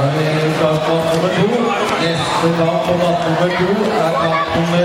er vi klar på kamp nummer to. Neste kamp på kamp nummer to er kamp nummer